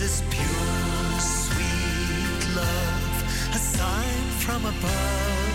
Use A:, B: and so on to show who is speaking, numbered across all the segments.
A: sends his pure, sweet love, a sign from above.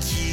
B: qui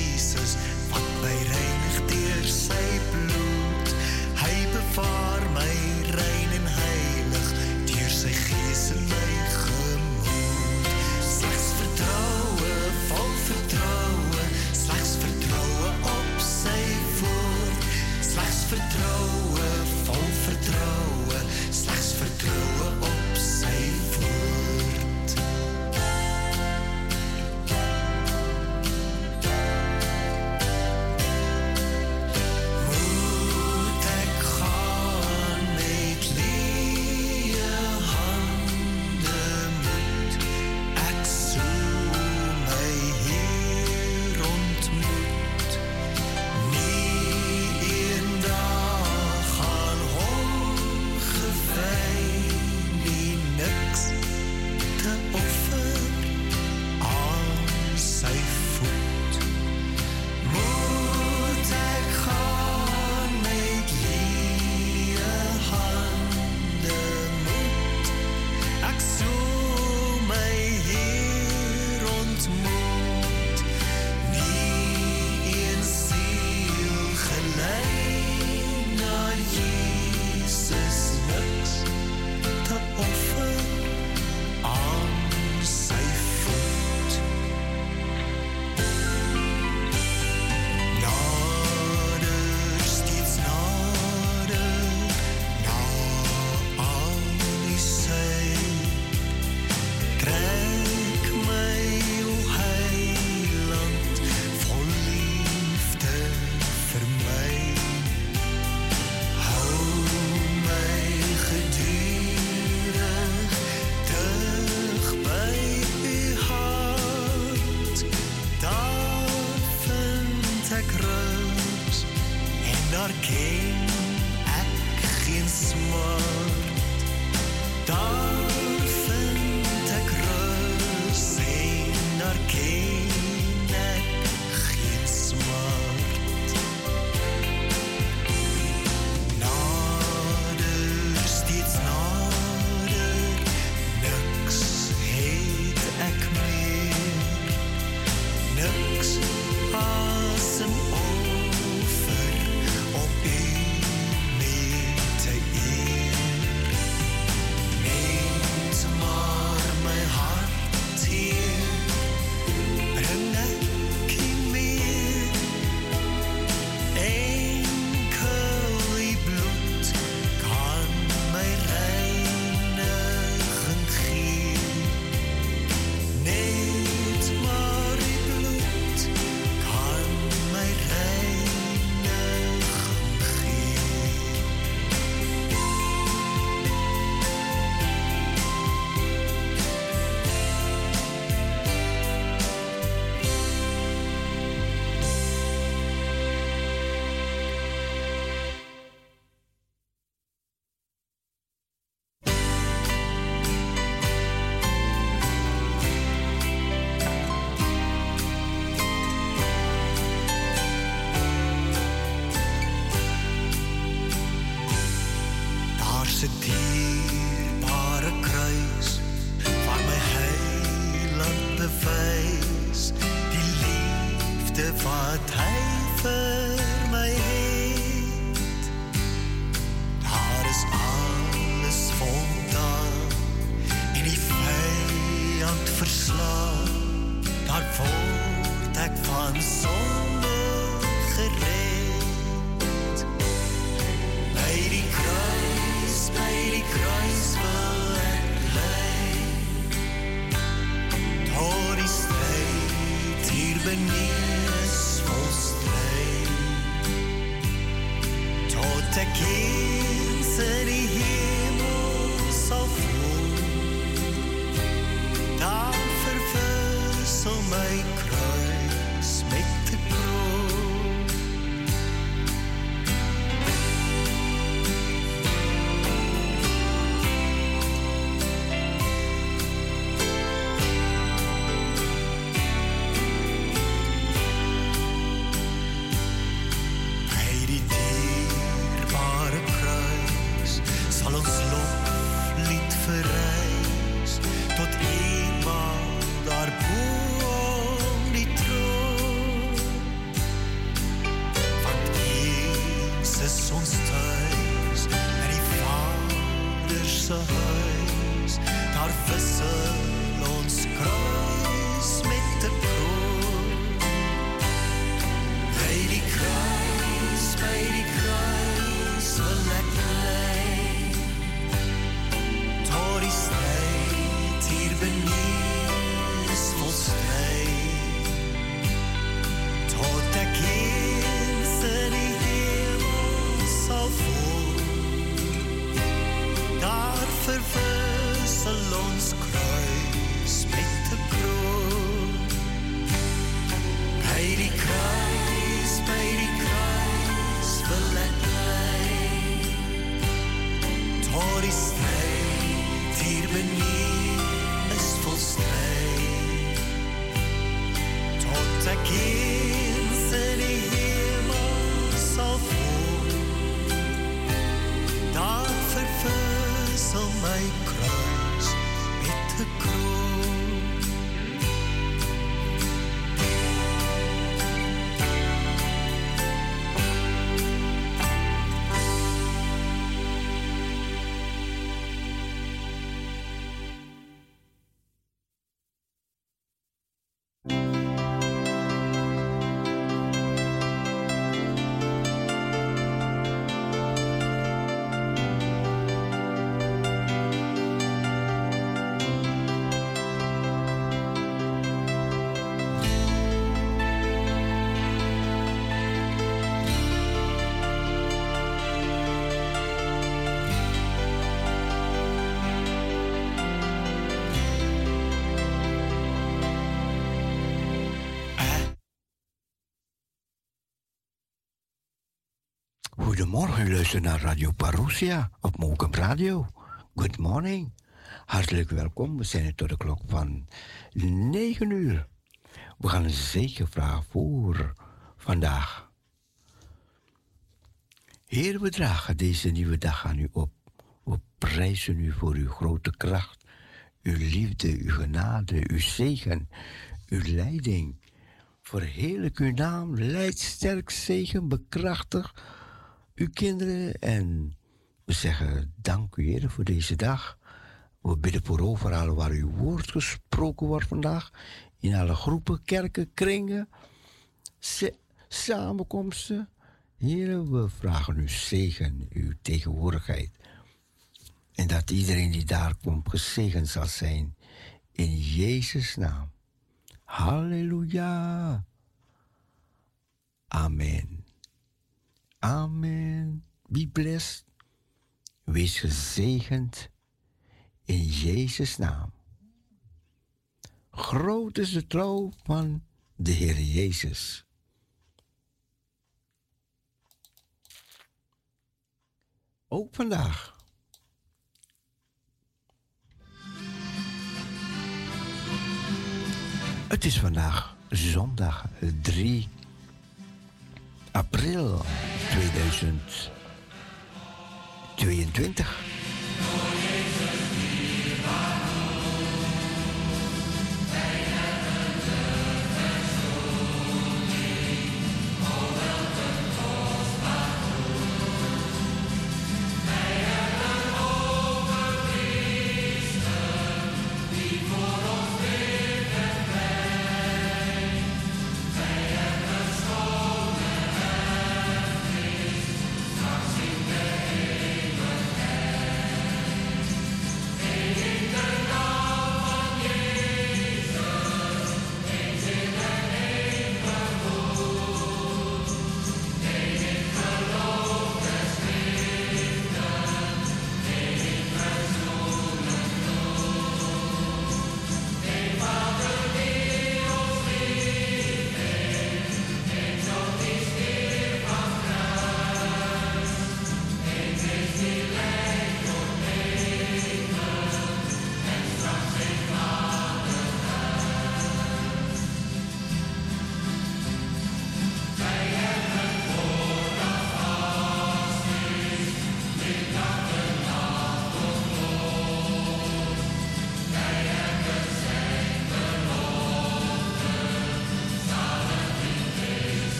B: 发太
A: 分。U luistert naar Radio Parousia op Mokum Radio. Good morning. Hartelijk welkom. We zijn tot de klok van 9 uur. We gaan een zegenvraag voor vandaag. Heer, we dragen deze nieuwe dag aan u op. We prijzen u voor uw grote kracht, uw liefde, uw genade, uw zegen, uw leiding. Verheerlijk uw naam, leid sterk, zegen, bekrachtig uw kinderen. En we zeggen dank u, Heer, voor deze dag. We bidden voor overal waar uw woord gesproken wordt vandaag. In alle groepen, kerken, kringen, sa- samenkomsten. Heer, we vragen uw zegen, uw tegenwoordigheid. En dat iedereen die daar komt gezegend zal zijn. In Jezus' naam. Halleluja. Amen. Amen. Be blessed. Wees gezegend in Jezus' naam. Groot is de trouw van de Heer Jezus. Ook vandaag. Het is vandaag zondag 3 april 2022.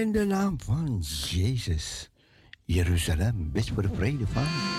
C: In de naam van Jezus. Jeruzalem, bid voor de vrede van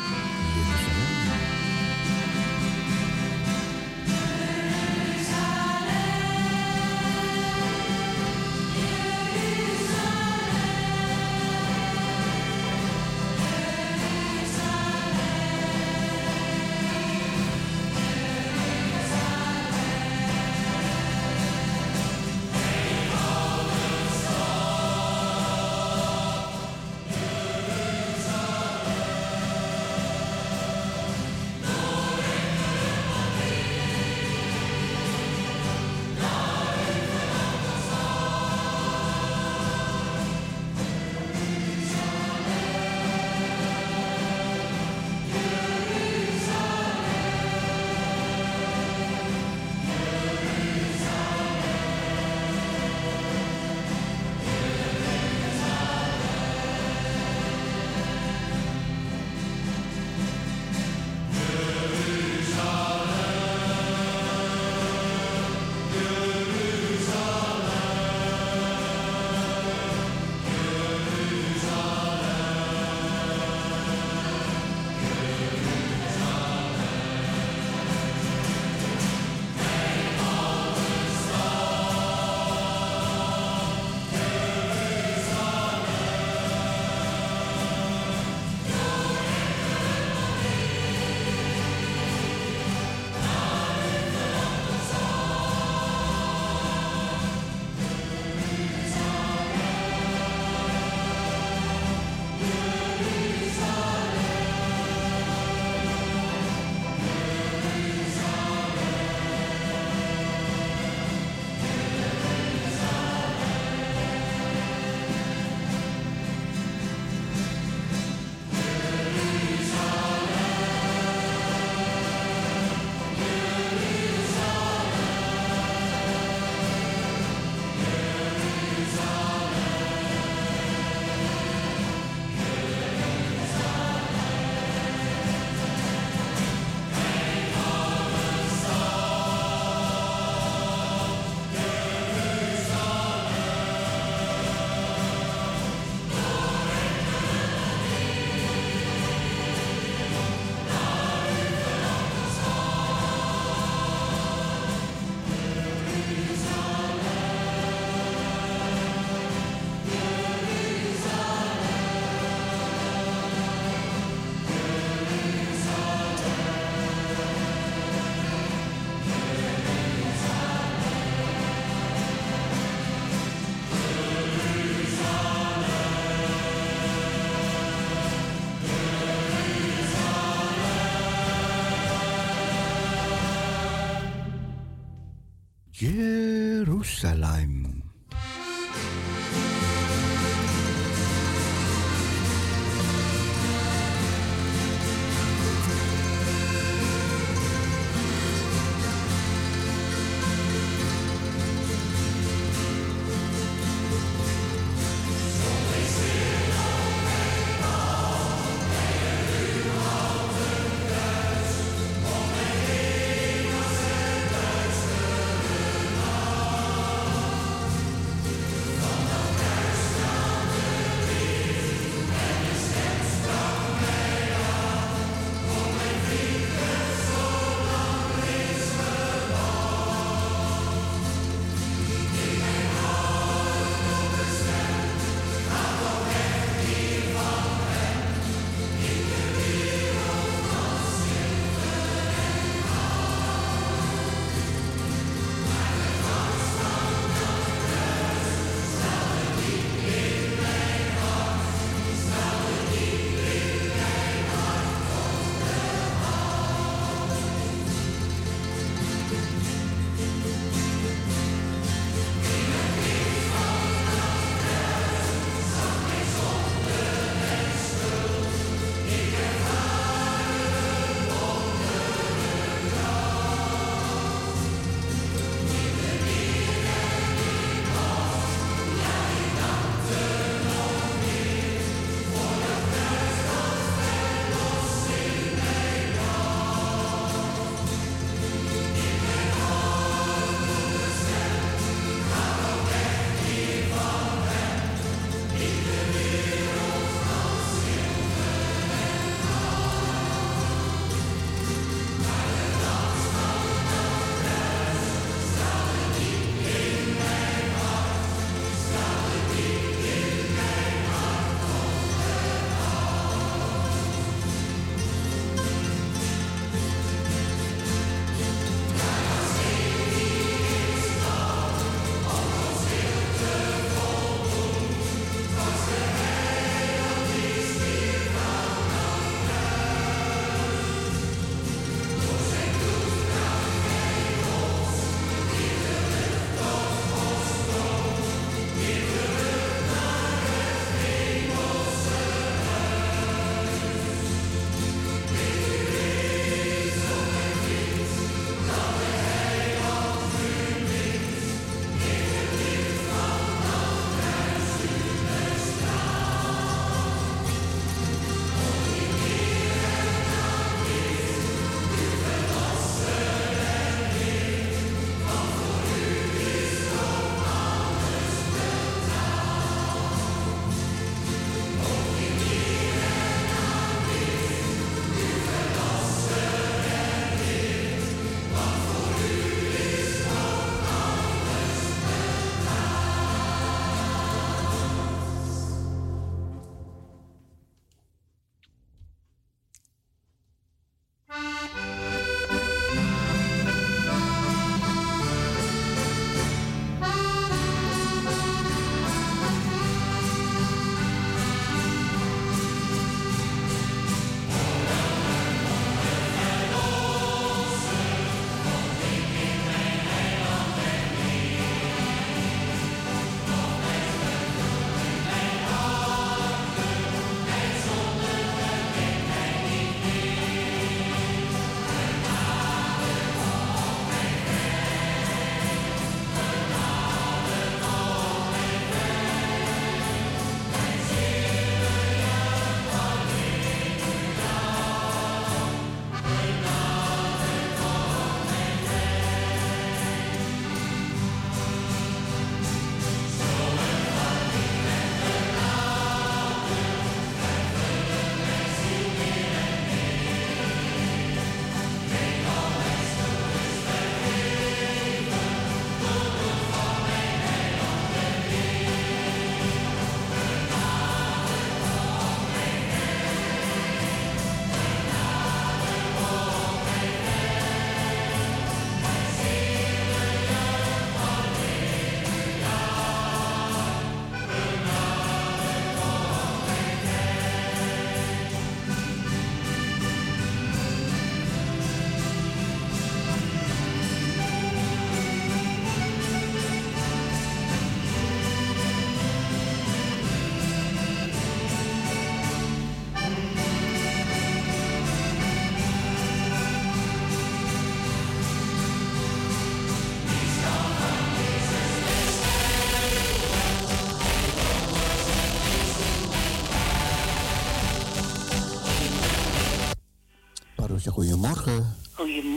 C: Jerusalem.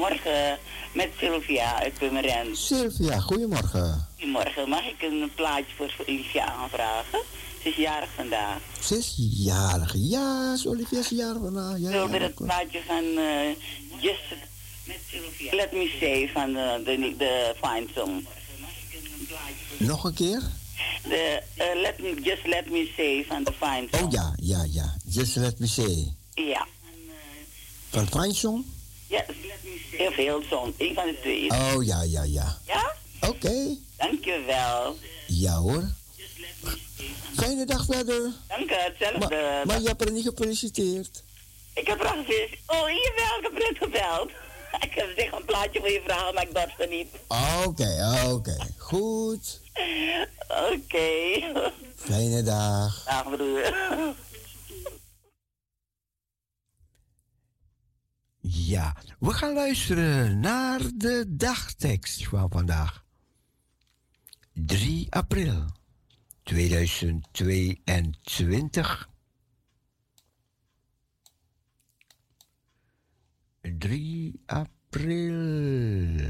C: Goedemorgen,
D: met Sylvia uit Purmerend.
C: Sylvia, goedemorgen.
D: Goedemorgen, mag ik een plaatje voor Sylvia aanvragen? Ze is jarig vandaag.
C: Ze is jarig, ja, Olivia is jarig vandaag. Ja,
D: ik wilde
C: ja,
D: het plaatje van uh, Just Let Me Say van de, de, de Fine Song.
C: Nog een keer?
D: De, uh, let me, Just Let Me Say van de Fine Song.
C: Oh ja, ja, ja. Just Let Me Say.
D: Ja.
C: Van Fine Song?
D: Heel veel song. Een van de twee.
C: Oh ja, ja, ja.
D: Ja?
C: Oké. Okay.
D: Dankjewel.
C: Ja hoor. Fijne dag verder.
D: Dank je, hetzelfde.
C: Maar, maar je hebt er niet gefeliciteerd.
D: Ik heb er al gefeliciteerd. Oh, jawel, ik heb net gebeld. Ik heb zich een plaatje voor je verhaal, maar ik dorste niet.
C: Oké, okay, oké. Okay. Goed.
D: Oké.
C: Fijne dag.
D: Dag, broer.
C: Ja, we gaan luisteren naar de dagtekst van vandaag. 3 april 2022. 3 april.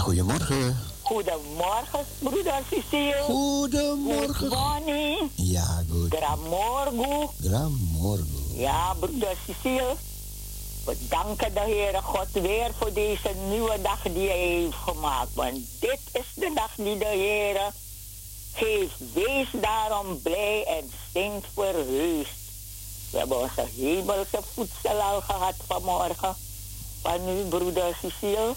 C: Goedemorgen.
D: Goedemorgen, broeder Cecile.
C: Goedemorgen.
D: Morning.
C: Ja, goed.
D: Gramorgo.
C: Gramorgo.
D: Ja, broeder Cecile. We danken de Heere God weer voor deze nieuwe dag die hij heeft gemaakt. Want dit is de dag die de Heere geeft. Wees daarom blij en zingt verheugd. We hebben onze hemelse voedsel al gehad vanmorgen. Van u, broeder Cecile.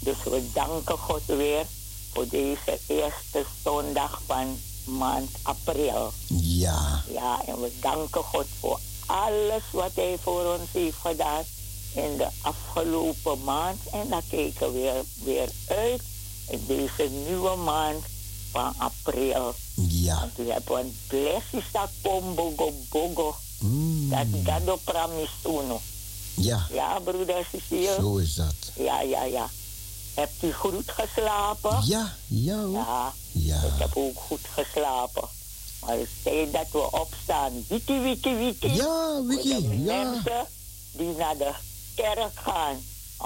D: Dus we danken God weer voor deze eerste zondag van maand april.
C: Ja.
D: Ja, en we danken God voor alles wat Hij voor ons heeft gedaan in de afgelopen maand. En daar kijken we weer, weer uit in deze nieuwe maand van april.
C: Ja.
D: Want we hebben een blessing dat bogo bogo.
C: Mm.
D: Dat gado pramisuno.
C: Ja.
D: Ja, broeder Cecile.
C: Zo is dat.
D: Ja, ja, ja. Hebt u goed geslapen?
C: Ja, ja hoor.
D: Ja,
C: ja.
D: ik heb ook goed geslapen. Maar het dat we opstaan. Wiki, wiki, wiki.
C: Ja, wiki,
D: de
C: ja.
D: mensen die naar de kerk gaan.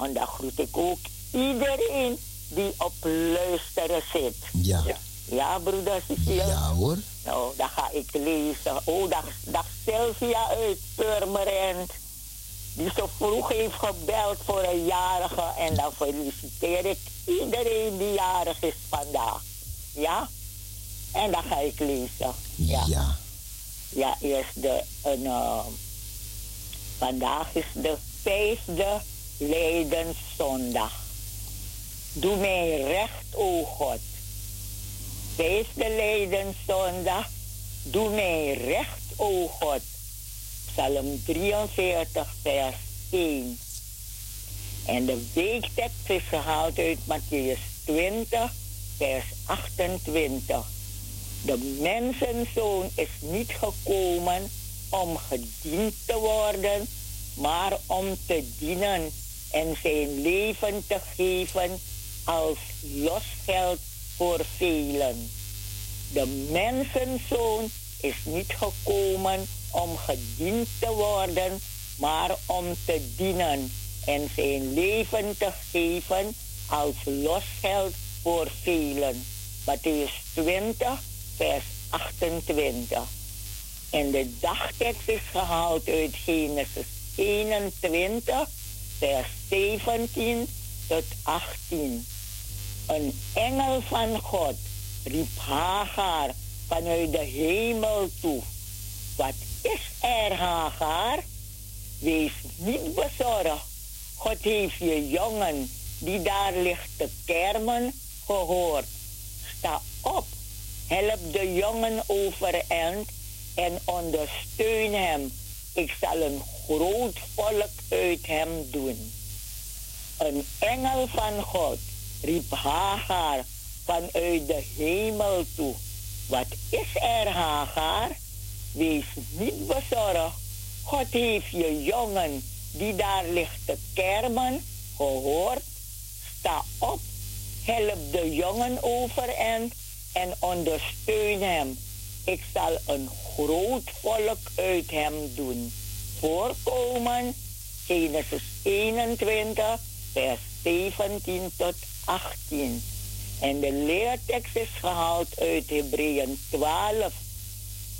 D: En dan groet ik ook iedereen die op luisteren zit.
C: Ja.
D: Ja, broeder Cecile?
C: Ja hoor.
D: Nou, dan ga ik lezen. Oh, dag, dag Sylvia uit Purmerend die zo vroeg heeft gebeld voor een jarige. En dan feliciteer ik iedereen die jarig is vandaag. Ja? En dan ga ik lezen. Ja.
C: Ja,
D: ja eerst de... Een, uh, vandaag is de vijfde Leidenszondag. Doe mij recht, o God. Vijfde Leidenszondag. Doe mij recht, o God. Psalm 43, vers 1. En de weektekst is gehaald uit Matthäus 20, vers 28. De mensenzoon is niet gekomen om gediend te worden, maar om te dienen en zijn leven te geven als losgeld voor velen. De mensenzoon is niet gekomen om gediend te worden, maar om te dienen en zijn leven te geven als losgeld voor velen. Matthäus 20, vers 28. En de dagtekst is gehaald uit Genesis 21, vers 17 tot 18. Een engel van God riep Hagar vanuit de hemel toe. Is er, Hagar? Wees niet bezorgd. God heeft je jongen die daar ligt te kermen gehoord. Sta op, help de jongen overeind en ondersteun hem. Ik zal een groot volk uit hem doen. Een engel van God riep Hagar vanuit de hemel toe. Wat is er, Hagar? Wees niet bezorgd. God heeft je jongen die daar ligt te kermen gehoord. Sta op, help de jongen overeind en ondersteun hem. Ik zal een groot volk uit hem doen. Voorkomen, Genesis 21, vers 17 tot 18. En de leertekst is gehaald uit Hebreeën 12,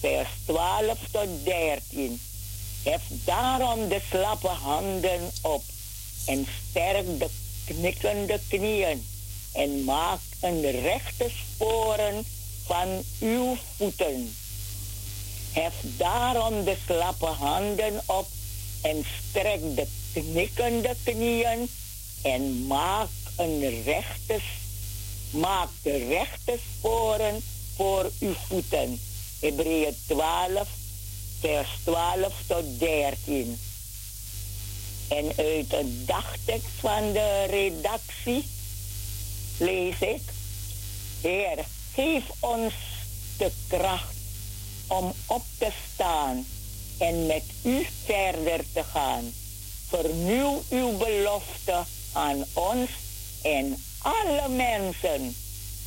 D: vers 12 tot 13. Hef daarom de slappe handen op en sterk de knikkende knieën en maak een rechte sporen van uw voeten. Hef daarom de slappe handen op en strek de knikkende knieën en maak een rechte, maak de rechte sporen voor uw voeten. Hebreeën 12, vers 12 tot 13. En uit de dagtekst van de redactie lees ik: Heer, geef ons de kracht om op te staan en met u verder te gaan. Vernieuw uw belofte aan ons en alle mensen.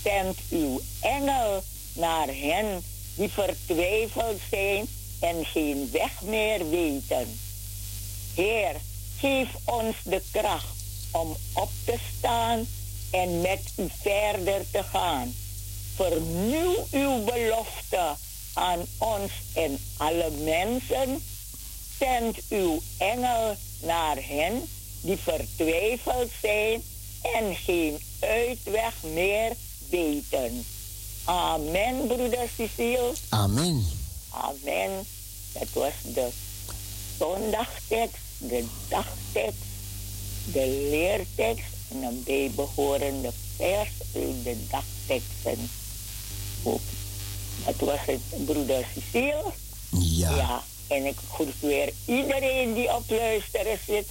D: Zend uw engel naar hen die vertwijfeld zijn en geen weg meer weten. Heer, geef ons de kracht om op te staan en met u verder te gaan. Vernieuw uw belofte aan ons en alle mensen. Zend uw engel naar hen die vertwijfeld zijn en geen uitweg meer weten. Amen, broeder Cecile.
C: Amen.
D: Amen. Dat was de zondagtekst, de dagtekst, de leertekst en een bijbehorende vers uit de dagteksten. Dat was het, broeder Cecile.
C: Ja.
D: Ja, en ik groet weer iedereen die op luisteren zit.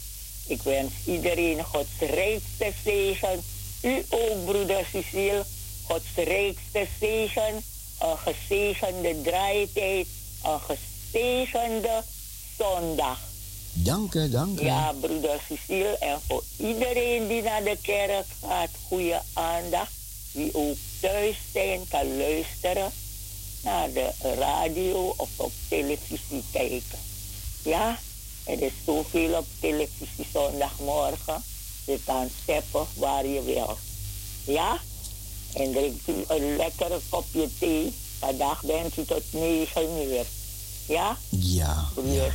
D: Ik wens iedereen Gods rijkste zegen. U ook, broeder Cecile. Gods rijkste zegen. Een gezegende draaitijd. Een gezegende zondag.
C: Dank u, dank u.
D: Ja, broeder Cecile. En voor iedereen die naar de kerk gaat, goede aandacht. Wie ook thuis zijn, kan luisteren naar de radio of op televisie kijken. Ja, er is zoveel op televisie zondagmorgen. Je kan steppen waar je wil. Ja? En drinkt u een lekkere kopje thee. Vandaag bent u tot 9 uur. Ja?
C: Ja.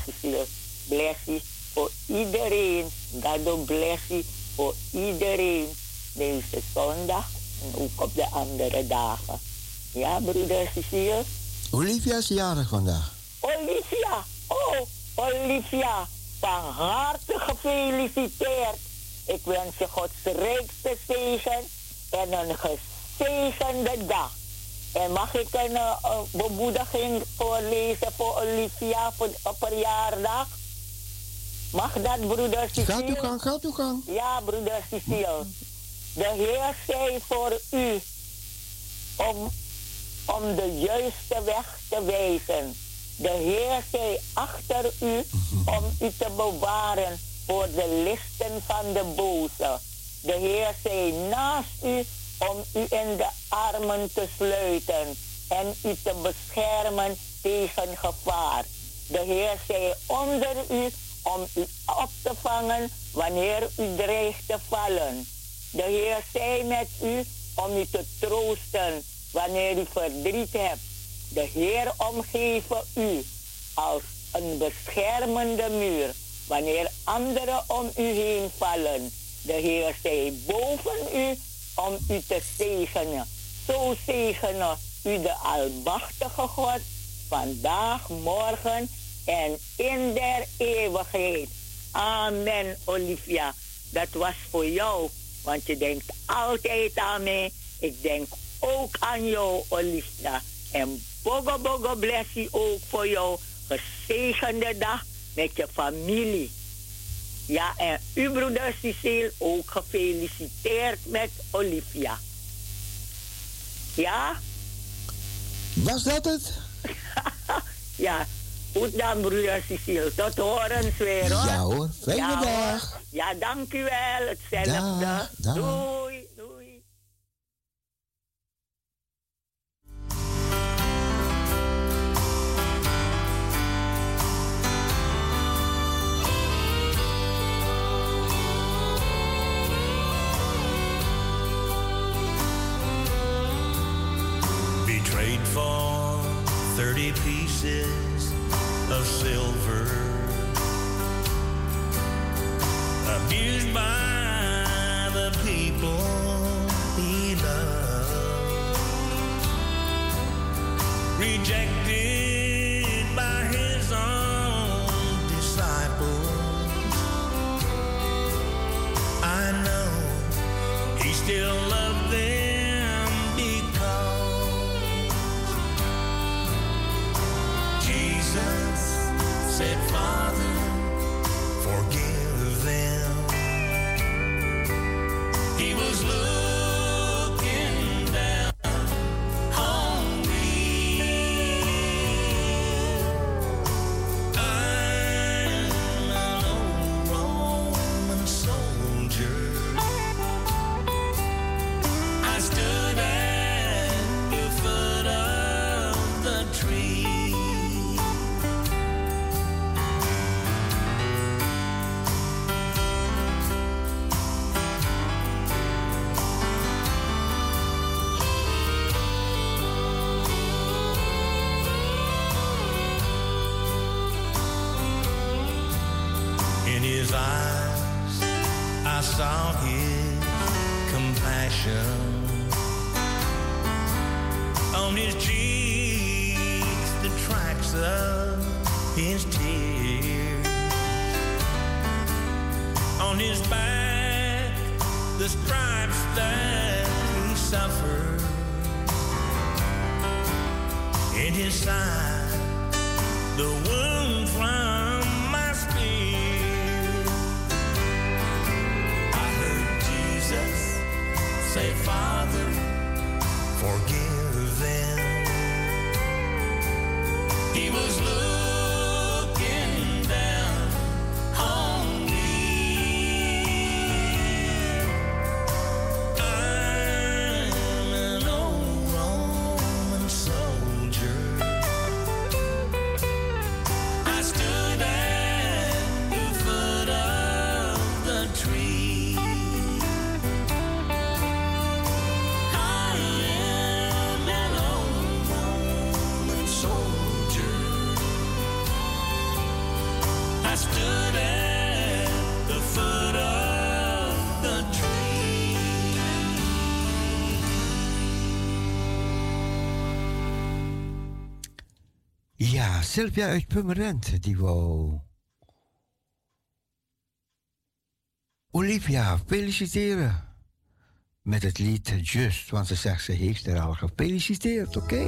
D: Cecile, blessie voor iedereen. God blessie voor iedereen deze zondag en ook op de andere dagen. Ja, broeder Cecile?
C: Olivia is jarig vandaag.
D: Olivia, oh, Olivia, van harte gefeliciteerd. Ik wens je Gods rijkste zegen en een gezegende dag. En mag ik een uh, bemoediging voorlezen voor Olivia voor, op verjaardag? Mag dat, broeder Cecile?
C: Gaat u gang, gaat u gang.
D: Ja, broeder Cecile. De Heer zei voor u om, om de juiste weg te wijzen. De Heer zei achter u om u te bewaren voor de listen van de boze. De Heer zei naast u om u in de armen te sluiten en u te beschermen tegen gevaar. De Heer zei onder u om u op te vangen wanneer u dreigt te vallen. De Heer zei met u om u te troosten wanneer u verdriet hebt. De Heer omgeven u als een beschermende muur wanneer anderen om u heen vallen. De Heer zei boven u om u te zegenen. Zo zegenen u de Almachtige God vandaag, morgen en in der eeuwigheid. Amen, Olivia. Dat was voor jou, want je denkt altijd aan mij. Ik denk ook aan jou, Olivia. En bogo bogo ook voor jou. Gezegende dag met je familie. Ja, en u, broeder Cecile, ook gefeliciteerd met Olivia. Ja?
C: Was dat het?
D: ja, goed dan, broeder Cecile. Tot horens weer, hoor.
C: Ja hoor, fijne
D: ja,
C: dag.
D: Ja, dank u wel. Hetzelfde. Dag, dag. Doei.
A: 30 pieces of silver. Saw his compassion on his cheeks, the tracks of his tears, on his back, the stripes that he suffered, in his side, the wound from
C: Sylvia uit Purmerend, die wou... Olivia, feliciteren met het lied Just, want ze zegt ze heeft er al gefeliciteerd, oké?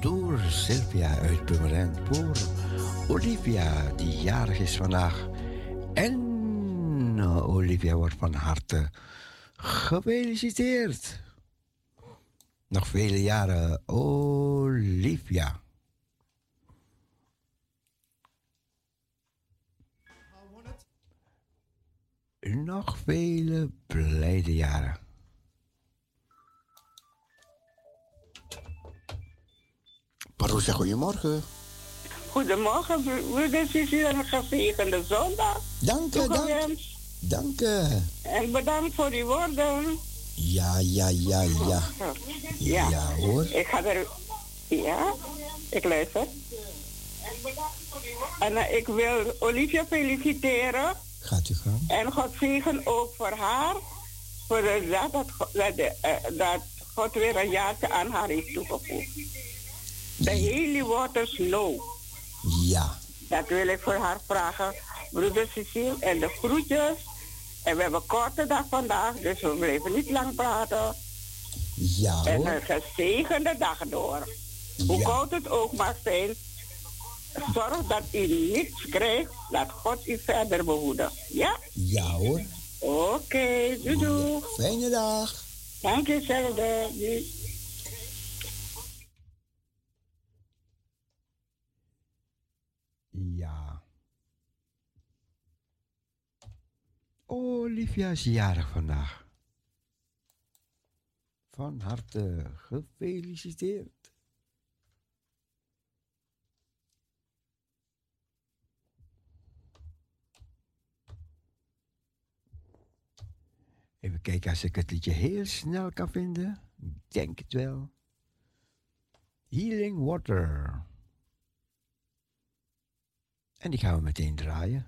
C: Door Sylvia uit Purmerend voor Olivia, die jarig is vandaag. En uh, Olivia wordt van harte gefeliciteerd. Nog vele jaren, Olivia. Nog vele blijde jaren. Parousia, goedemorgen.
E: Goedemorgen, broeder Sissi en een gezegende zondag.
C: Dank u, dank. Dank.
E: En bedankt voor die woorden.
C: Ja, ja, ja, ja.
E: Ja,
C: Ja, hoor.
E: ik ga er... Ja, ik luister. En eh, ik wil Olivia feliciteren.
C: Gaat u gang.
E: En God zegen ook voor haar. Voor de dag dat, eh, dat God weer een jaartje aan haar heeft toegevoegd. De hele waters low.
C: Ja.
E: Dat wil ik voor haar vragen. Broeder Cecile en de groetjes. En we hebben een korte dag vandaag, dus we blijven niet lang praten.
C: Ja,
E: En een gezegende dag door. Hoe
C: Ja.
E: koud het ook mag zijn, zorg dat u niets krijgt, dat God u verder behoeden. Ja?
C: Ja, hoor.
E: Oké, doei doei.
C: Fijne dag.
E: Dank je.
C: Ja. Olivia is jarig vandaag. Van harte gefeliciteerd. Even kijken als ik het liedje heel snel kan vinden. Ik denk het wel. Healing Water. En die gaan we meteen draaien.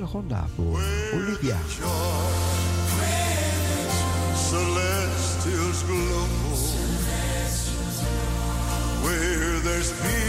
C: Aangevraagd door Hillegonda voor Olivia.
F: celestials glow. Where there's peace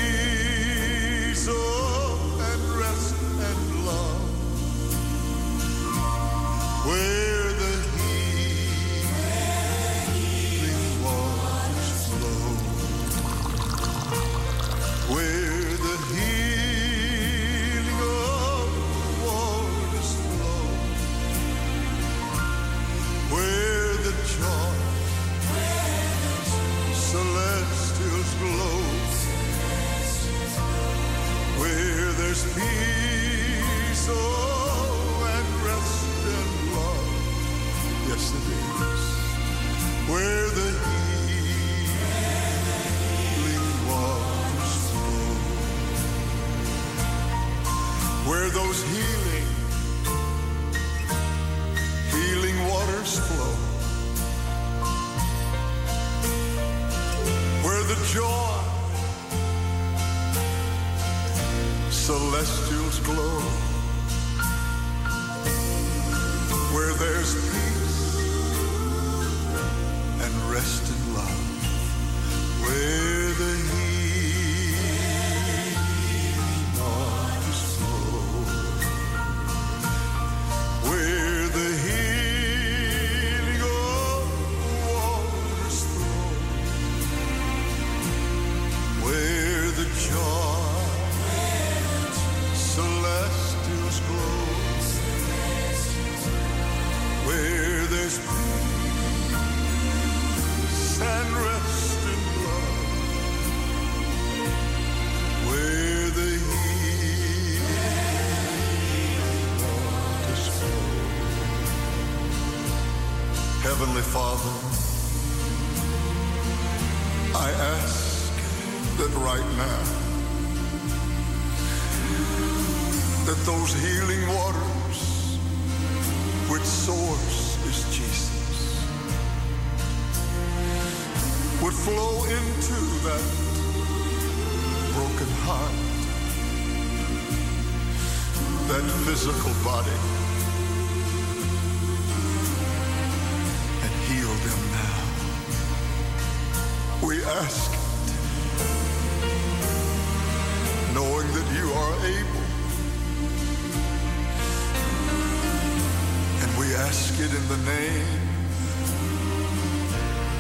F: the name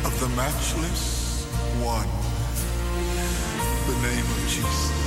F: of the matchless one, the name of Jesus.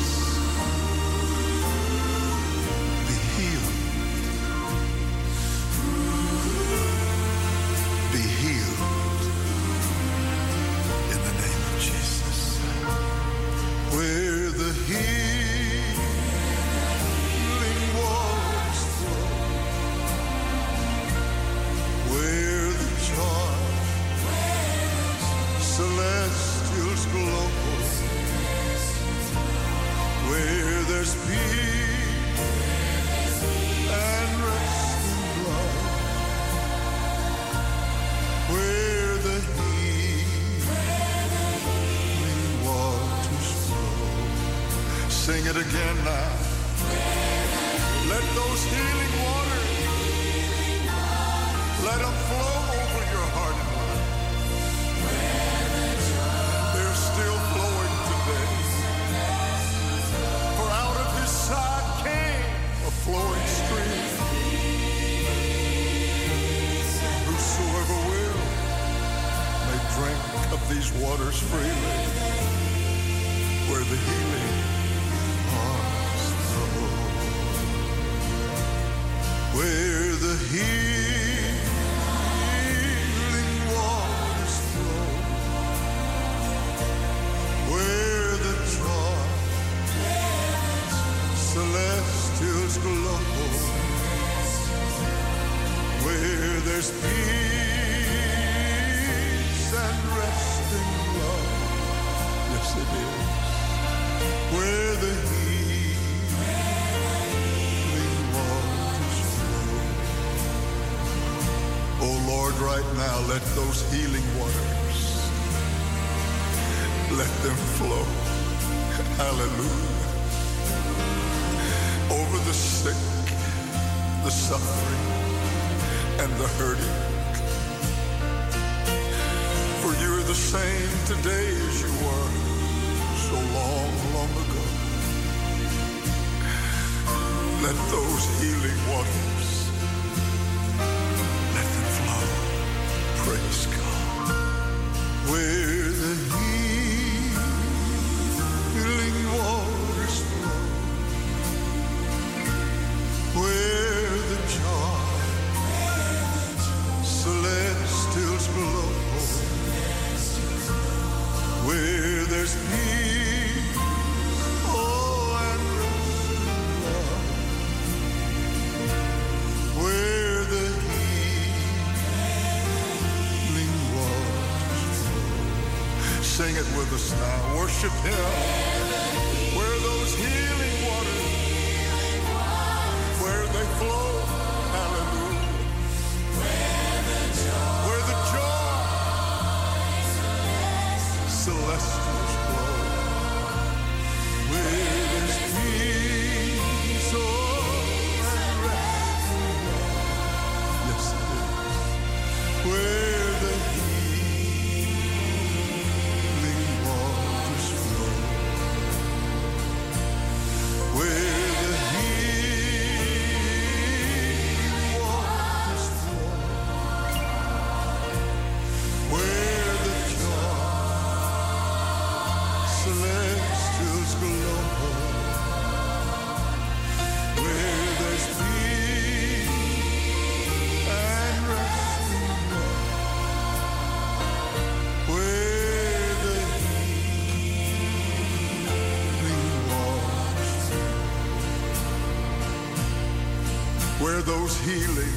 F: those healing waters. Let them flow. Hallelujah. Over the sick, the suffering, and the hurting. For you're the same today healing.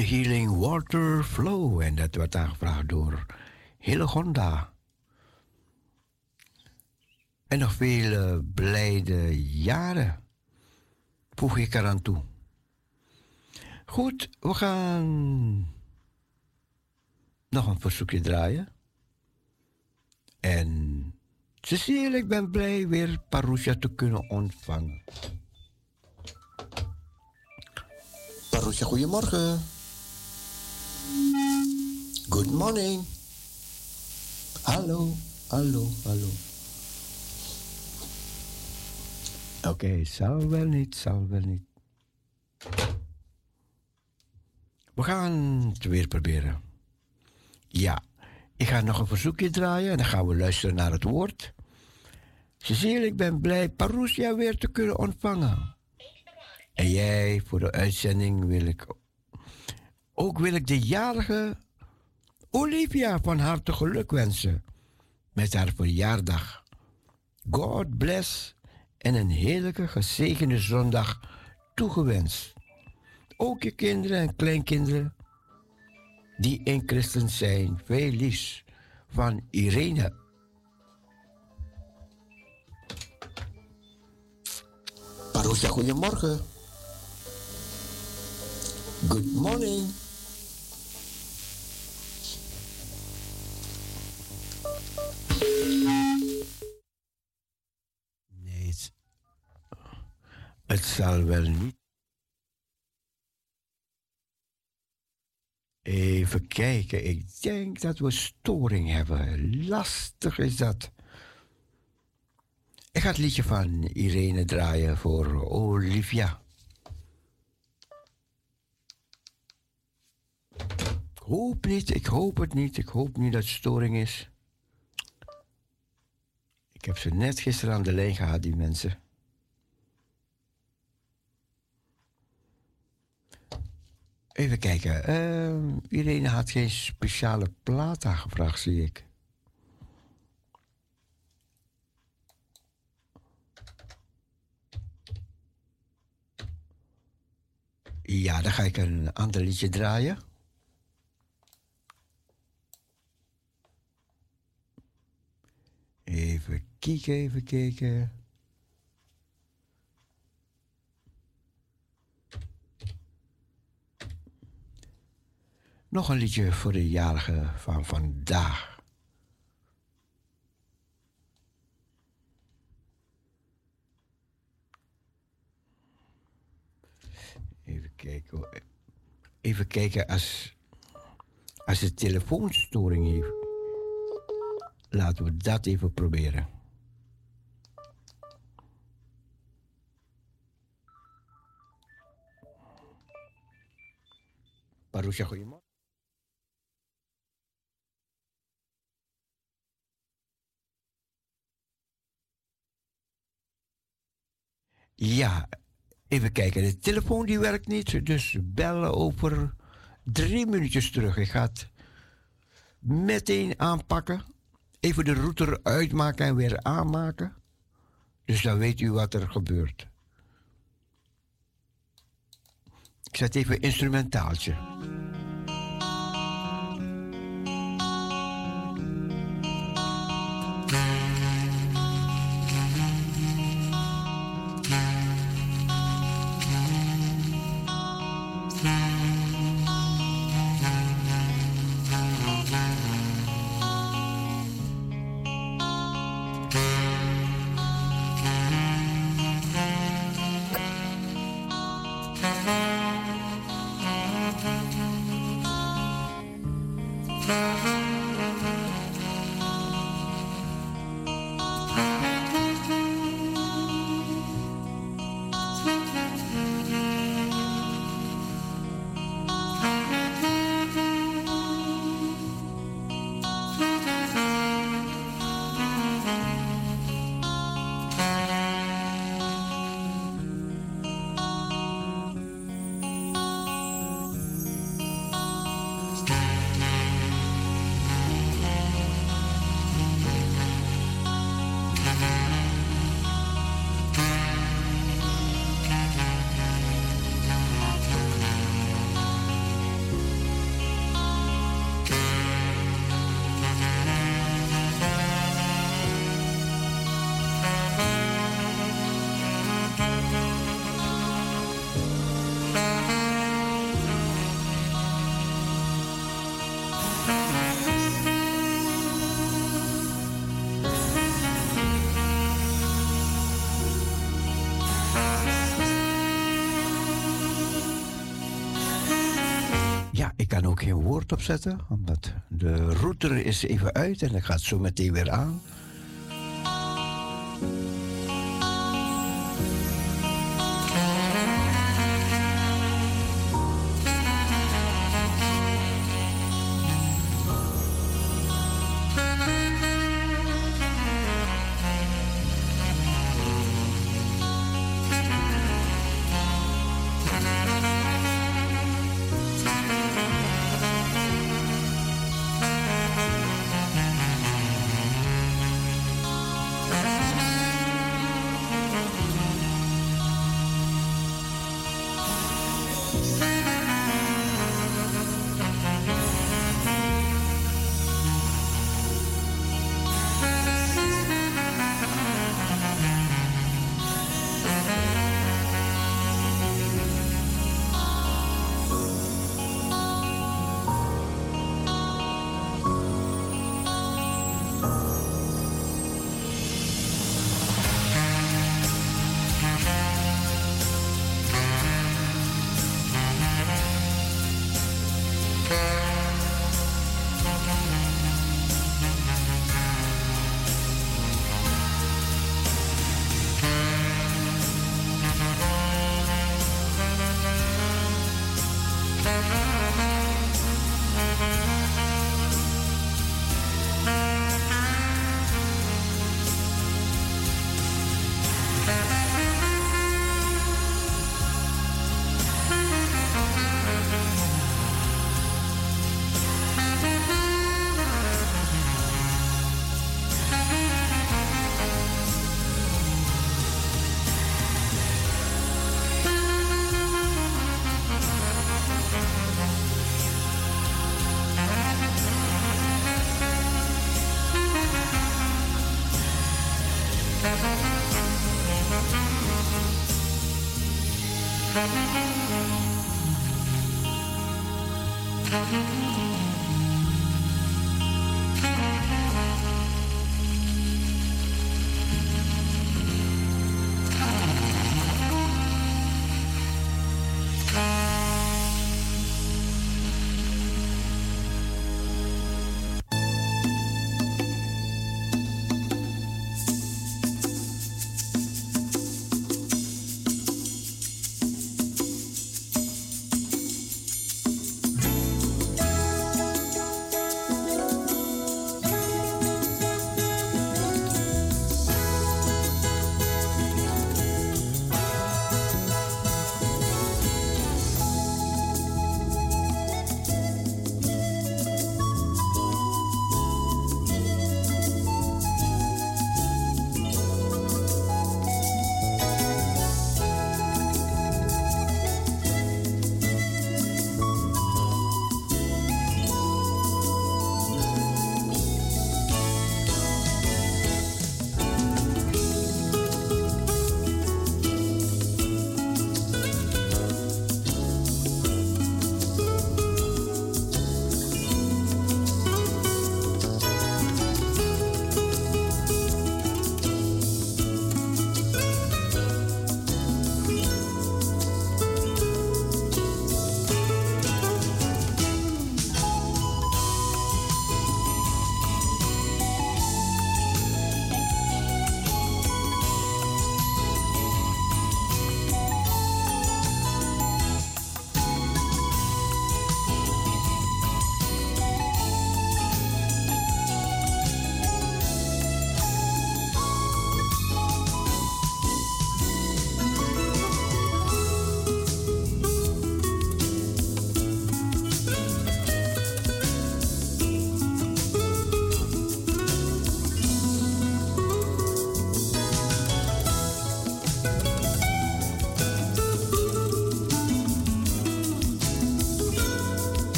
F: The healing
C: water flow? En dat wordt aangevraagd door Hillegonda. En nog vele blijde jaren voeg ik eraan toe. Goed, we gaan nog een verzoekje draaien. En Cecile, ik ben blij weer Parousia te kunnen ontvangen. Parousia, goedemorgen. Good morning. Hallo, hallo, hallo. Oké, zal wel niet, zal wel niet. We gaan het weer proberen. Ja, ik ga nog een verzoekje draaien en dan gaan we luisteren naar het woord. Cecile, ik ben blij Parousia weer te kunnen ontvangen. En jij, voor de uitzending wil ik... Ook wil ik de jarige Olivia van harte geluk wensen. Met haar verjaardag. God bless en een heerlijke gezegende zondag toegewenst. Ook je kinderen en kleinkinderen die in christen zijn. Veel liefs van Irene. Paroesja, goedemorgen. Good morning. Nee, het, zal wel niet. Even kijken, ik denk dat we storing hebben. Lastig is dat. Ik ga het liedje van Irene draaien voor Olivia. Ik hoop niet, ik hoop het niet. Ik hoop niet dat het storing is. Ik heb ze net gisteren aan de lijn gehad, die mensen. Even kijken. Uh, Irene had geen speciale plaat aangevraagd, zie ik. Ja, dan ga ik een ander liedje draaien. Even kijken. Nog een liedje voor de jarige van vandaag. Even kijken. Even kijken als, als de telefoonstoring heeft. Laten we dat even proberen. Goedemorgen. Ja, even kijken. De telefoon die werkt niet, dus bellen over drie minuutjes terug. Ik ga het meteen aanpakken. Even de router uitmaken en weer aanmaken. Dus dan weet u wat er gebeurt. Ik zet even instrumentaaltje. Opzetten, omdat de router is even uit en dat gaat zo meteen weer aan.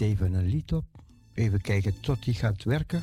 C: Even een lied op. Even kijken tot die gaat werken.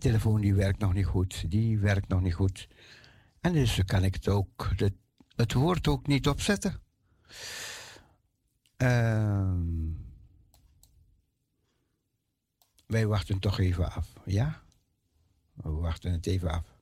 C: Telefoon die werkt nog niet goed. Die werkt nog niet goed. En dus kan ik het ook, het, het woord ook niet opzetten. Uh, wij wachten toch even af, ja? We wachten het even af.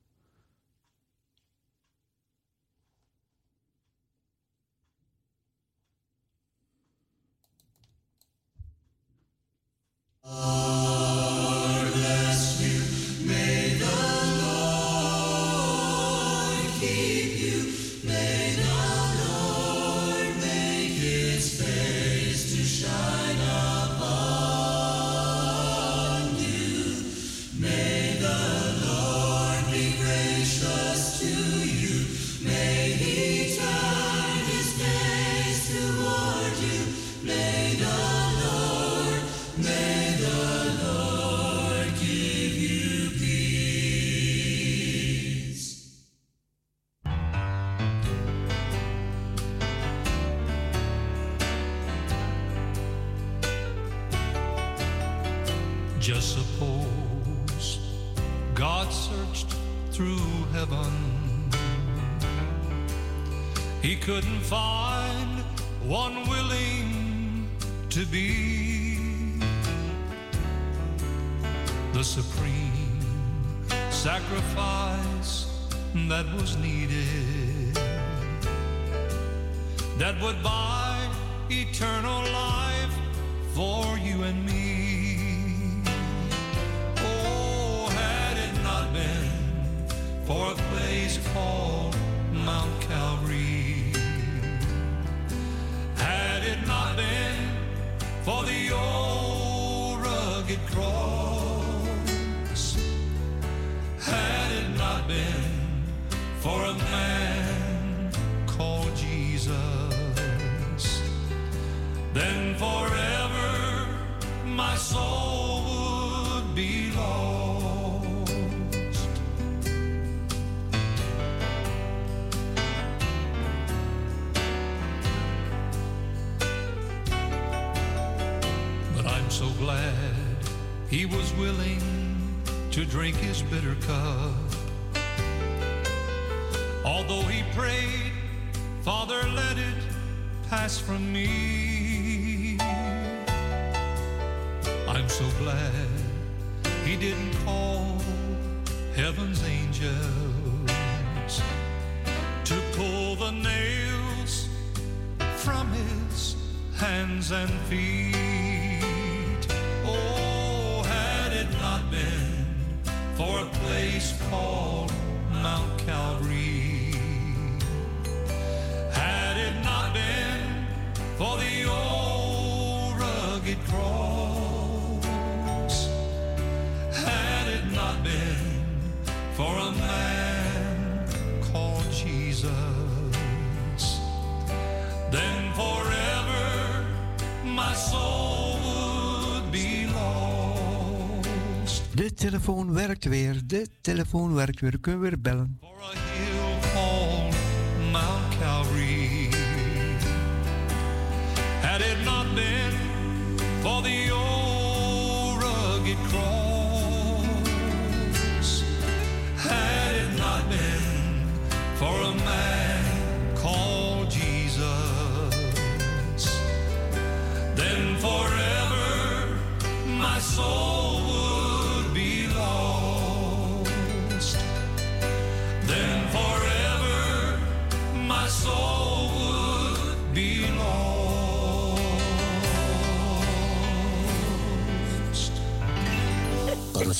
G: Couldn't find one willing to be the supreme sacrifice that was needed that would buy eternal life for you and me. Oh, had it not been for a place called Mount Calvary it not been for the old rugged cross, had it not been for a man called Jesus, then forever my soul would be lost. Drink his bitter cup. Although he prayed, Father, let it pass from me. I'm so glad he didn't call heaven's angels to pull the nails from his hands and feet. Called Mount Calvary, had it not been for the old rugged cross,
C: De telefoon werkt weer. De telefoon werkt weer. Kunnen we weer bellen.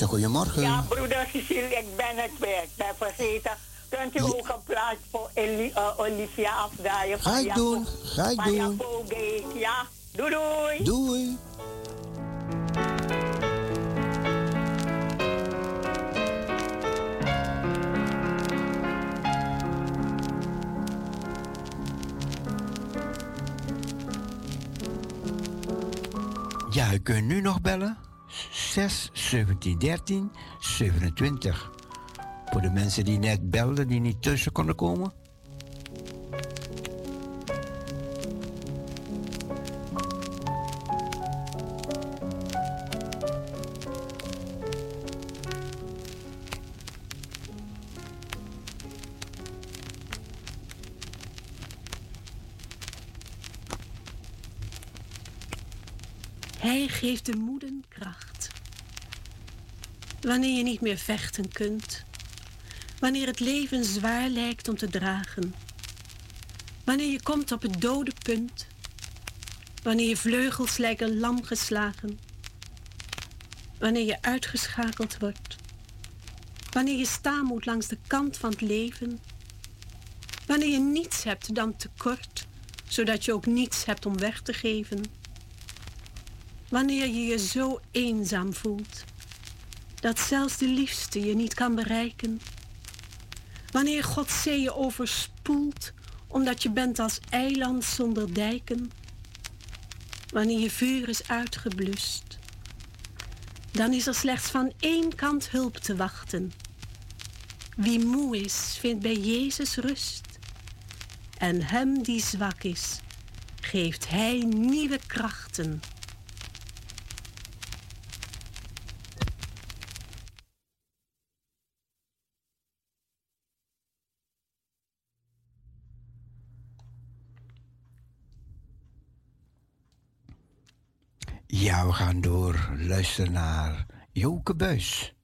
C: Goedemorgen.
D: Ja, broeder Cecile, ik ben het weer. Ik ben vergeten. Kunt u ook een plaats voor Eli- eh, Olivia afdraaien?
C: Ga ik doen, ga ik doen.
D: Ja, doei doei.
C: Doei. Ja, u kunt nu nog bellen. 6 17 13 27. Voor de mensen die net belden, die niet tussen konden komen.
H: Hij geeft de. Wanneer je niet meer vechten kunt. Wanneer het leven zwaar lijkt om te dragen. Wanneer je komt op het dode punt. Wanneer je vleugels lijken lam geslagen. Wanneer je uitgeschakeld wordt. Wanneer je staan moet langs de kant van het leven. Wanneer je niets hebt dan tekort, zodat je ook niets hebt om weg te geven. Wanneer je je zo eenzaam voelt dat zelfs de liefste je niet kan bereiken. Wanneer God zee je overspoelt omdat je bent als eiland zonder dijken. Wanneer je vuur is uitgeblust. Dan is er slechts van één kant hulp te wachten. Wie moe is, vindt bij Jezus rust. En hem die zwak is, geeft hij nieuwe krachten.
C: Ja, we gaan door. Luister naar Joke Buis.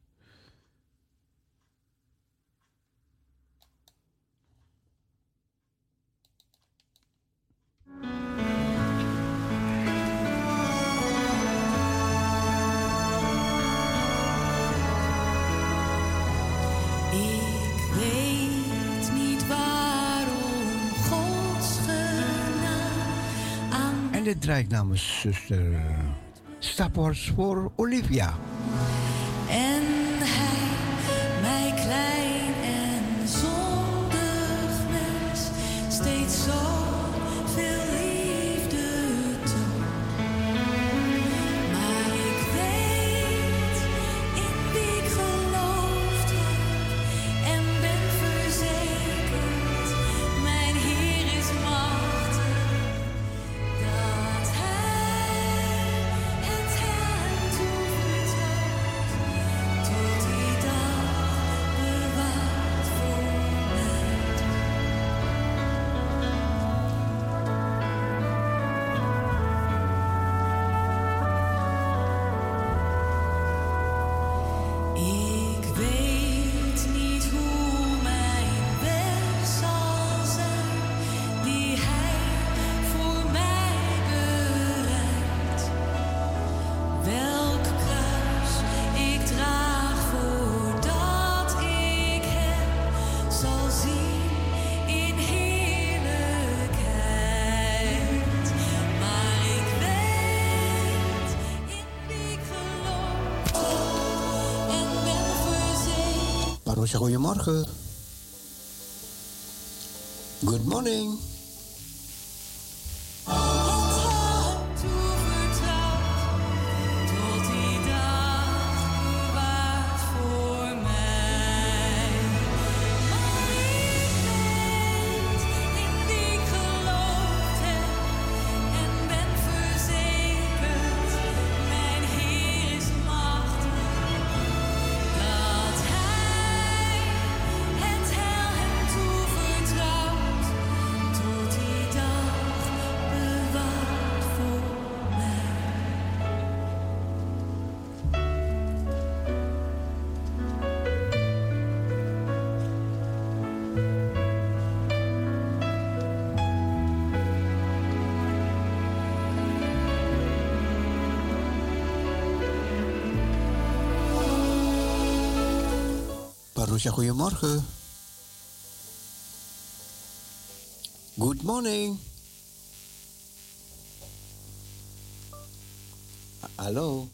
I: Ik weet niet waarom Gods genade aan
C: En dit draait namens zuster Staffordshire, Olivia.
J: we. Good morning. Natasja, goedemorgen. Good morning. Hallo.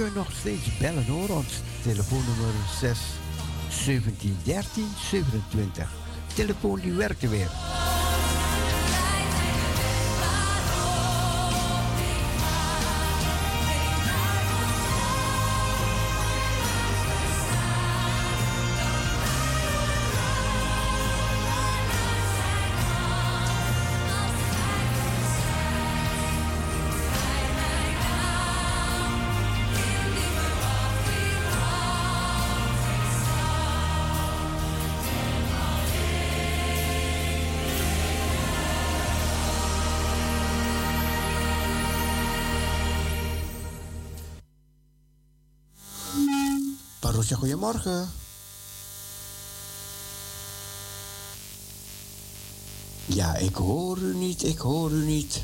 J: kunt nog steeds bellen hoor. Ons telefoonnummer 6 17 13 27. Telefoon die werkt weer. goedemorgen. Ja, ik hoor u niet, ik hoor u niet.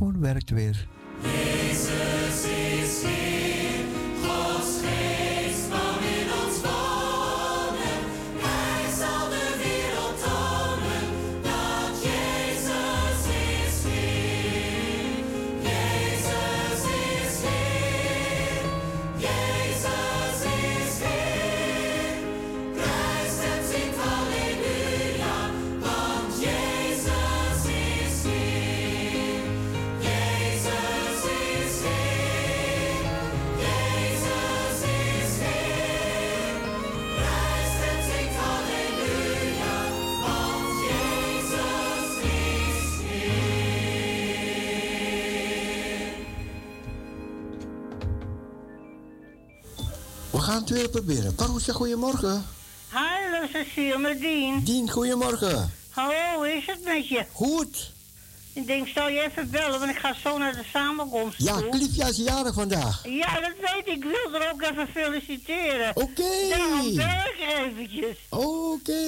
C: Telefoon werkt weer.
A: Jezus is
J: gaan het weer proberen. Parousia, goedemorgen.
K: Hallo Cecile, met Dien.
J: Dien, goedemorgen.
K: Hallo, hoe is het met je?
J: Goed.
K: Ik denk, zal je even bellen, want ik ga zo naar de samenkomst
J: Ja,
K: toe.
J: Clifia is jarig vandaag.
K: Ja, dat weet ik. Ik wil er ook even feliciteren.
J: Oké.
K: Daarom bel ik eventjes.
J: Oké.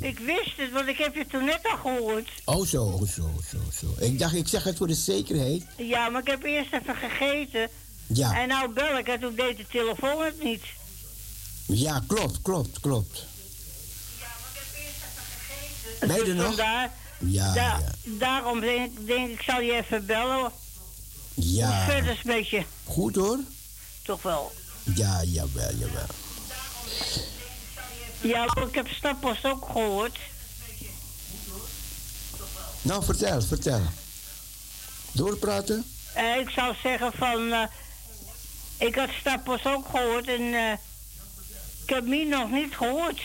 K: Ik wist het, want ik heb je toen net al gehoord.
J: Oh zo, zo, zo, zo. Ik dacht, ik zeg het voor de zekerheid.
K: Ja, maar ik heb eerst even gegeten.
J: Ja.
K: En nou bel ik en toen deed de telefoon het niet.
J: Ja, klopt, klopt, klopt. Ben je er
K: Dus
J: nog?
K: vandaar,
J: Ja,
K: da-
J: ja.
K: Daarom denk, ik- denk ik, zal je even bellen. Hoe
J: Ja.
K: verder is het met je?
J: Goed hoor.
K: Toch wel.
J: Ja, jawel, jawel.
K: Ja, ik heb Stappost ook gehoord.
J: Nou, vertel, vertel. Doorpraten?
K: Eh, ik zou zeggen van... eh, ik had Stappost ook gehoord en... eh, ik heb Mie nog niet gehoord.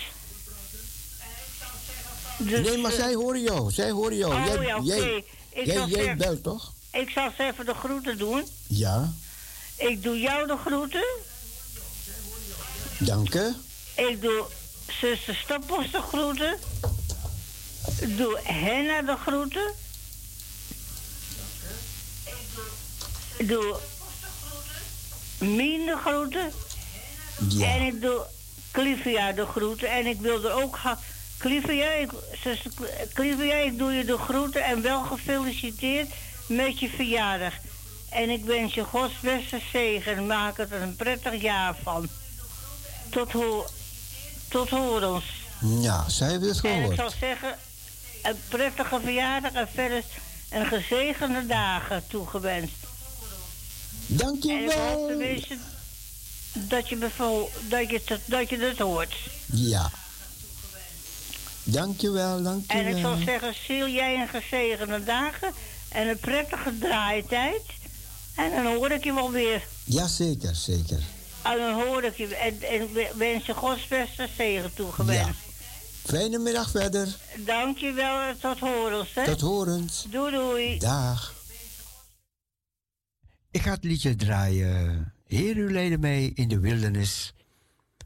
K: Dus,
J: nee, maar
K: eh,
J: zij horen jou. Zij horen jou.
K: Oh,
J: jij,
K: ja,
J: jij,
K: Ik
J: jij, jij belt toch?
K: Ik zal ze even de groeten doen.
J: Ja,
K: Ik doe jou de groeten.
J: dank je.
K: Ik doe zuster Stappost de groeten. Ik doe Henna de groeten. Ik doe Mien de groeten.
J: Ja.
K: En ik doe Clivia de groeten. En ik wil er ook gaan. Clivia, ik, zuster Cl- Clivia, ik doe je de groeten en wel gefeliciteerd met je verjaardag. En ik wens je Gods beste zegen. Maak het er een prettig jaar van. Tot, ho tot horens.
J: Ja, zij heeft het
K: En ik zou zeggen, een prettige verjaardag en verder een gezegende dagen toegewenst. En
J: Dankjewel.
K: tenminste dat je, bevo- dat je, het- dat je het hoort.
J: Ja. Dankjewel,
K: En ik
J: dankjewel.
K: zou zeggen, ziel jij een gezegende dagen en een prettige draaitijd. En dan hoor ik je wel weer.
J: Ja, zeker, zeker.
K: En dan hoor ik je en, en wens je Gods beste zegen toegewenst.
J: Fijne middag verder.
K: Dank je wel en tot horens, hè?
C: Tot horens.
K: Doei, doei.
C: Dag. Ik ga het liedje draaien. Heer, u leidde mij in de wildernis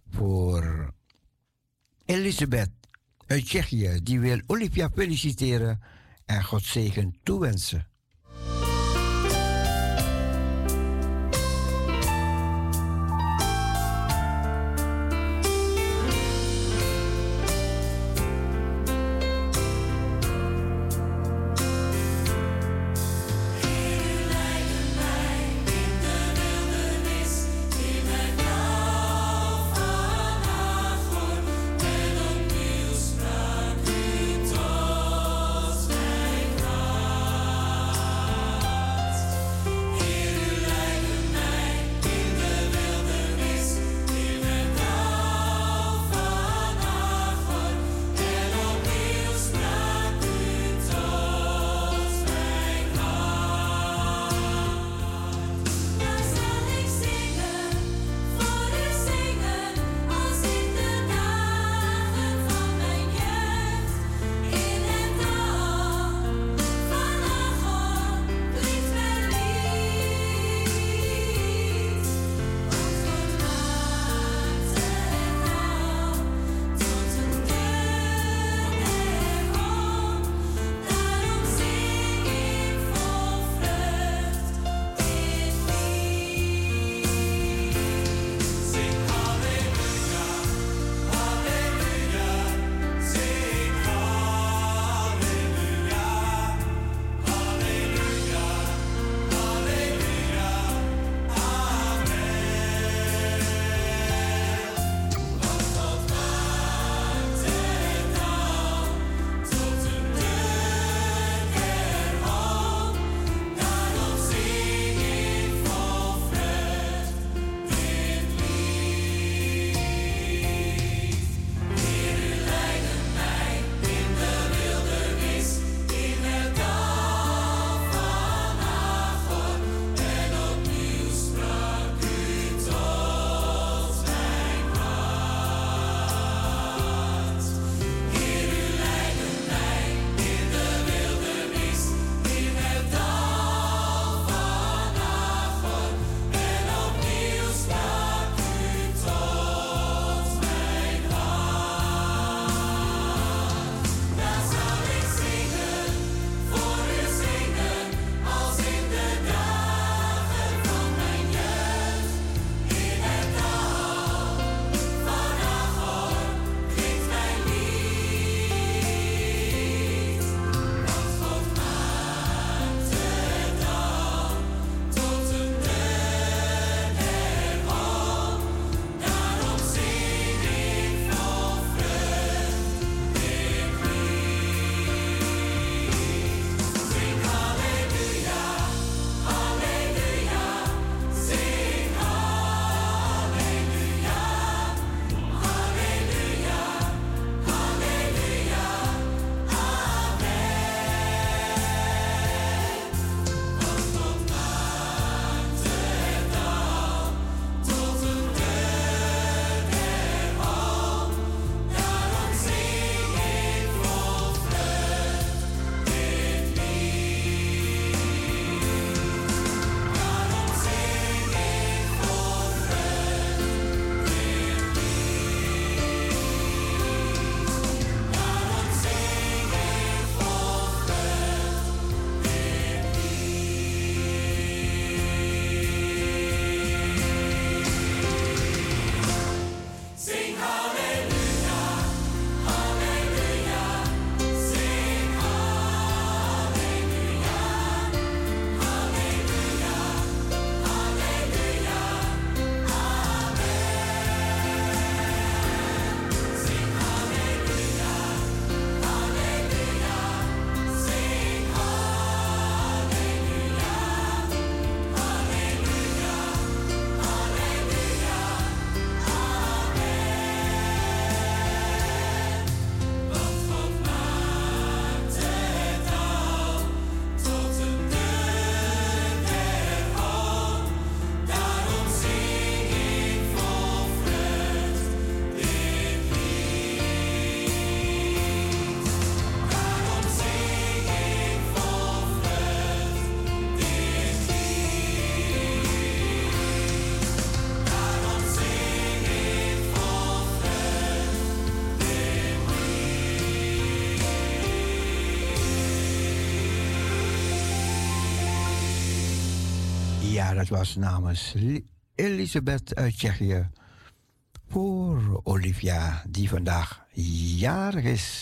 C: voor Elisabeth uit Tsjechië. Die wil Olivia feliciteren en God zegen toewensen. Dat was namens Li- Elisabeth uit Tsjechië. Voor Olivia, die vandaag jarig is.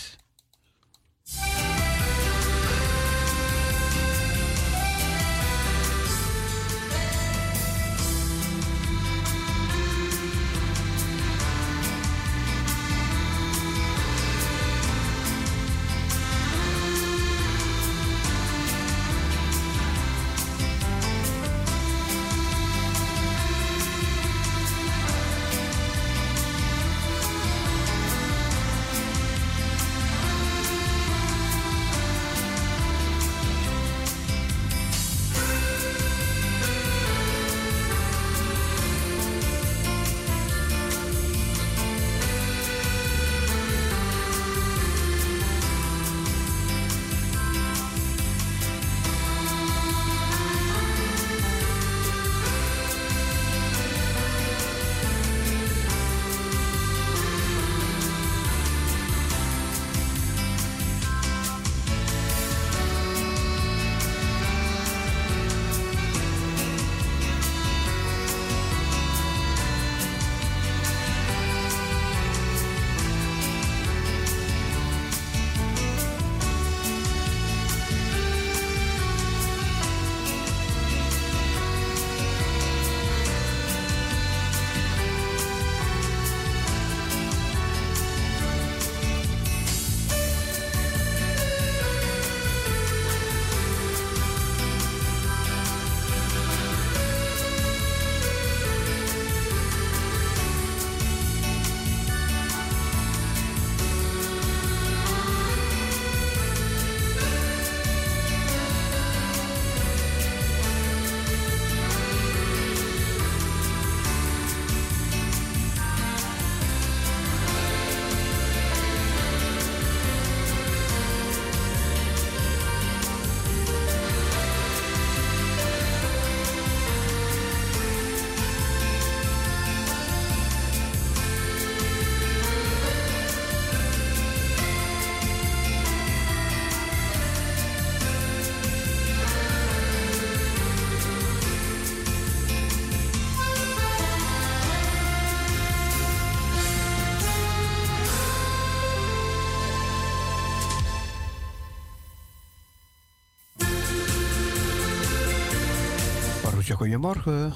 C: Goedemorgen.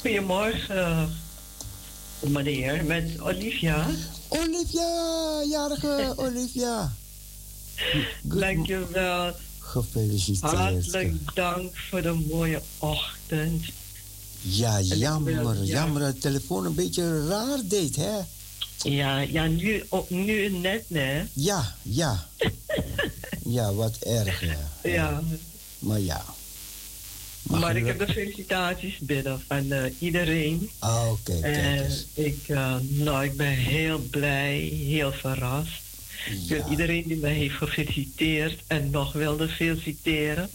L: Goedemorgen, meneer, met Olivia.
C: Olivia, jarige Olivia.
L: Dank je wel.
C: Gefeliciteerd.
L: Hartelijk dank voor de mooie ochtend.
C: Ja, jammer,
L: Ja.
C: jammer dat de telefoon een beetje raar deed, hè?
L: Ja, ja nu, op, nu net, hè?
C: Ja, ja. ja, wat erg, ja.
L: Ja.
C: Maar ja. Mag
L: maar
C: je
L: ik heb de felicitaties binnen van eh, iedereen.
C: Ah, oké,
L: En ik, eh, nou, ik ben heel blij, heel verrast. Ik wil iedereen die mij heeft gefeliciteerd en nog wilde feliciteren,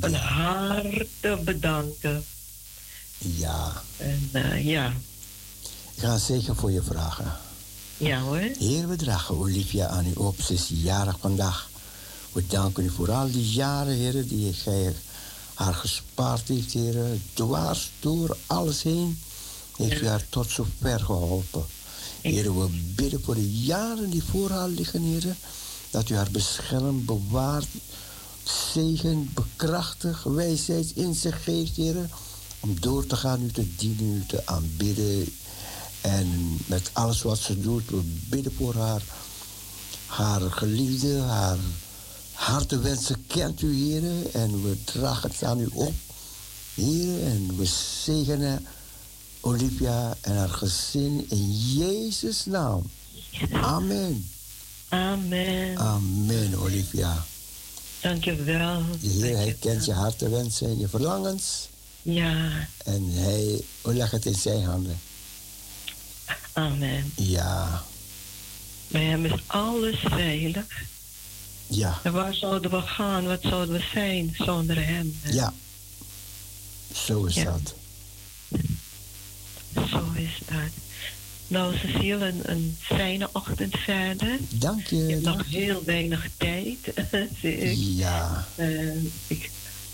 L: van harte bedanken.
C: Ja,
L: En eh, ja,
C: ik ga zeker voor je vragen.
L: ja hoor.
C: Heer, we dragen Olivia aan u op. Ze is jarig vandaag. We danken u voor al die jaren, heren, die gij haar gespaard heeft, heren. Dwars door alles heen heeft u haar tot zover geholpen. Heren, we bidden voor de jaren die voor haar liggen, heren. Dat u haar beschermt, bewaart, zegen, bekrachtigt, wijsheid in zich geeft, heren. Om door te gaan, u te dienen, u te aanbidden. En met alles wat ze doet, we bidden voor haar. Haar geliefde, haar hartewensen kent u, heren. En we dragen het aan u op, heren. En we zegenen Olivia en haar gezin in Jezus' naam. Amen.
L: Amen.
C: Amen, Olivia.
L: Dank je wel.
C: De Heer, hij kent je hartewensen en je verlangens.
L: Ja,
C: En hij legt het in zijn handen.
L: amen.
C: Ja,
L: Bij hem is alles veilig.
C: Ja,
L: En waar zouden we gaan? Wat zouden we zijn zonder hem?
C: ja. Zo is
L: Ja.
C: dat.
L: Zo is dat. Nou, Cecile, een, een fijne ochtend verder.
C: Dank je.
L: Je hebt nog heel weinig tijd, zie ik.
C: Ja,
L: En ik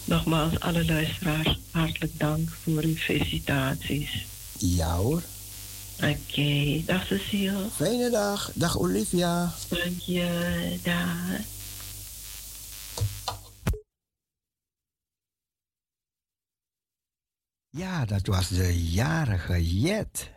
L: Nogmaals, alle luisteraars, hartelijk dank voor uw felicitaties.
J: Ja hoor.
L: Oké, dag Cecile.
J: Fijne dag. Dag Olivia.
L: Dank je, dag.
C: Ja, dat was de jarige Jet.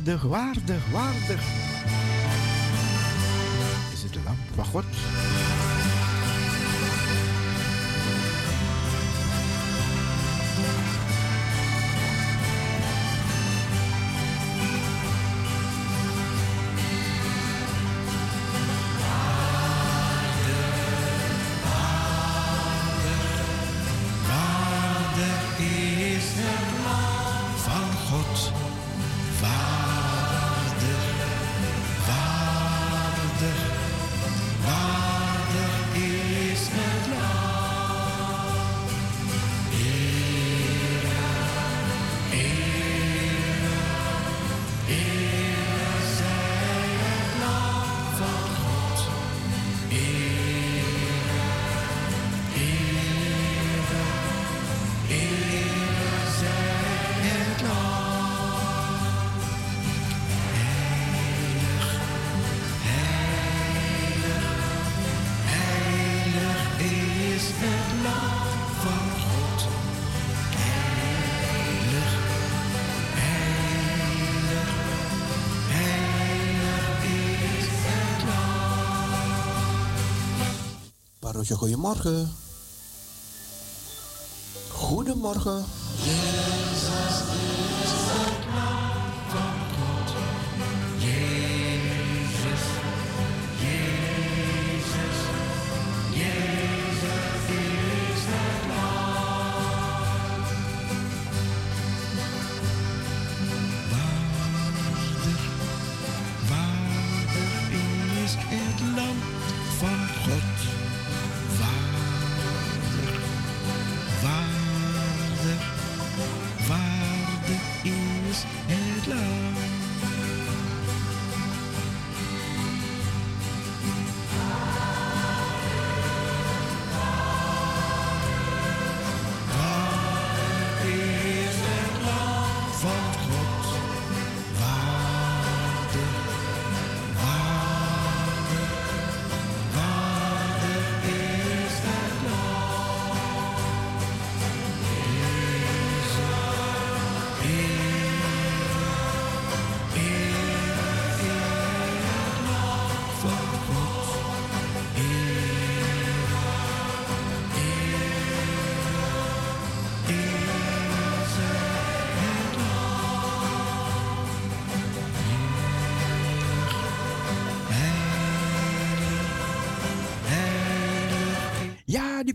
C: Waardig, waardig, waardig. Is het lamp van God?
J: Goedemorgen. Goedemorgen.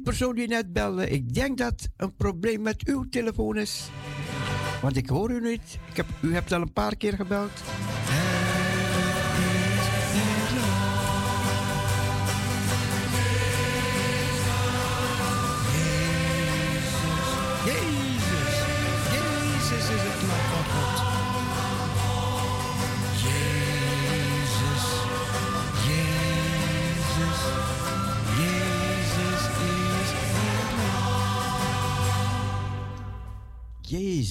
C: Persoon die net belde. Ik denk dat een probleem met uw telefoon is. Want ik hoor u niet. Ik heb, u hebt al een paar keer gebeld.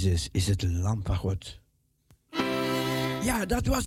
C: Jezus is het lam God. Ja, dat was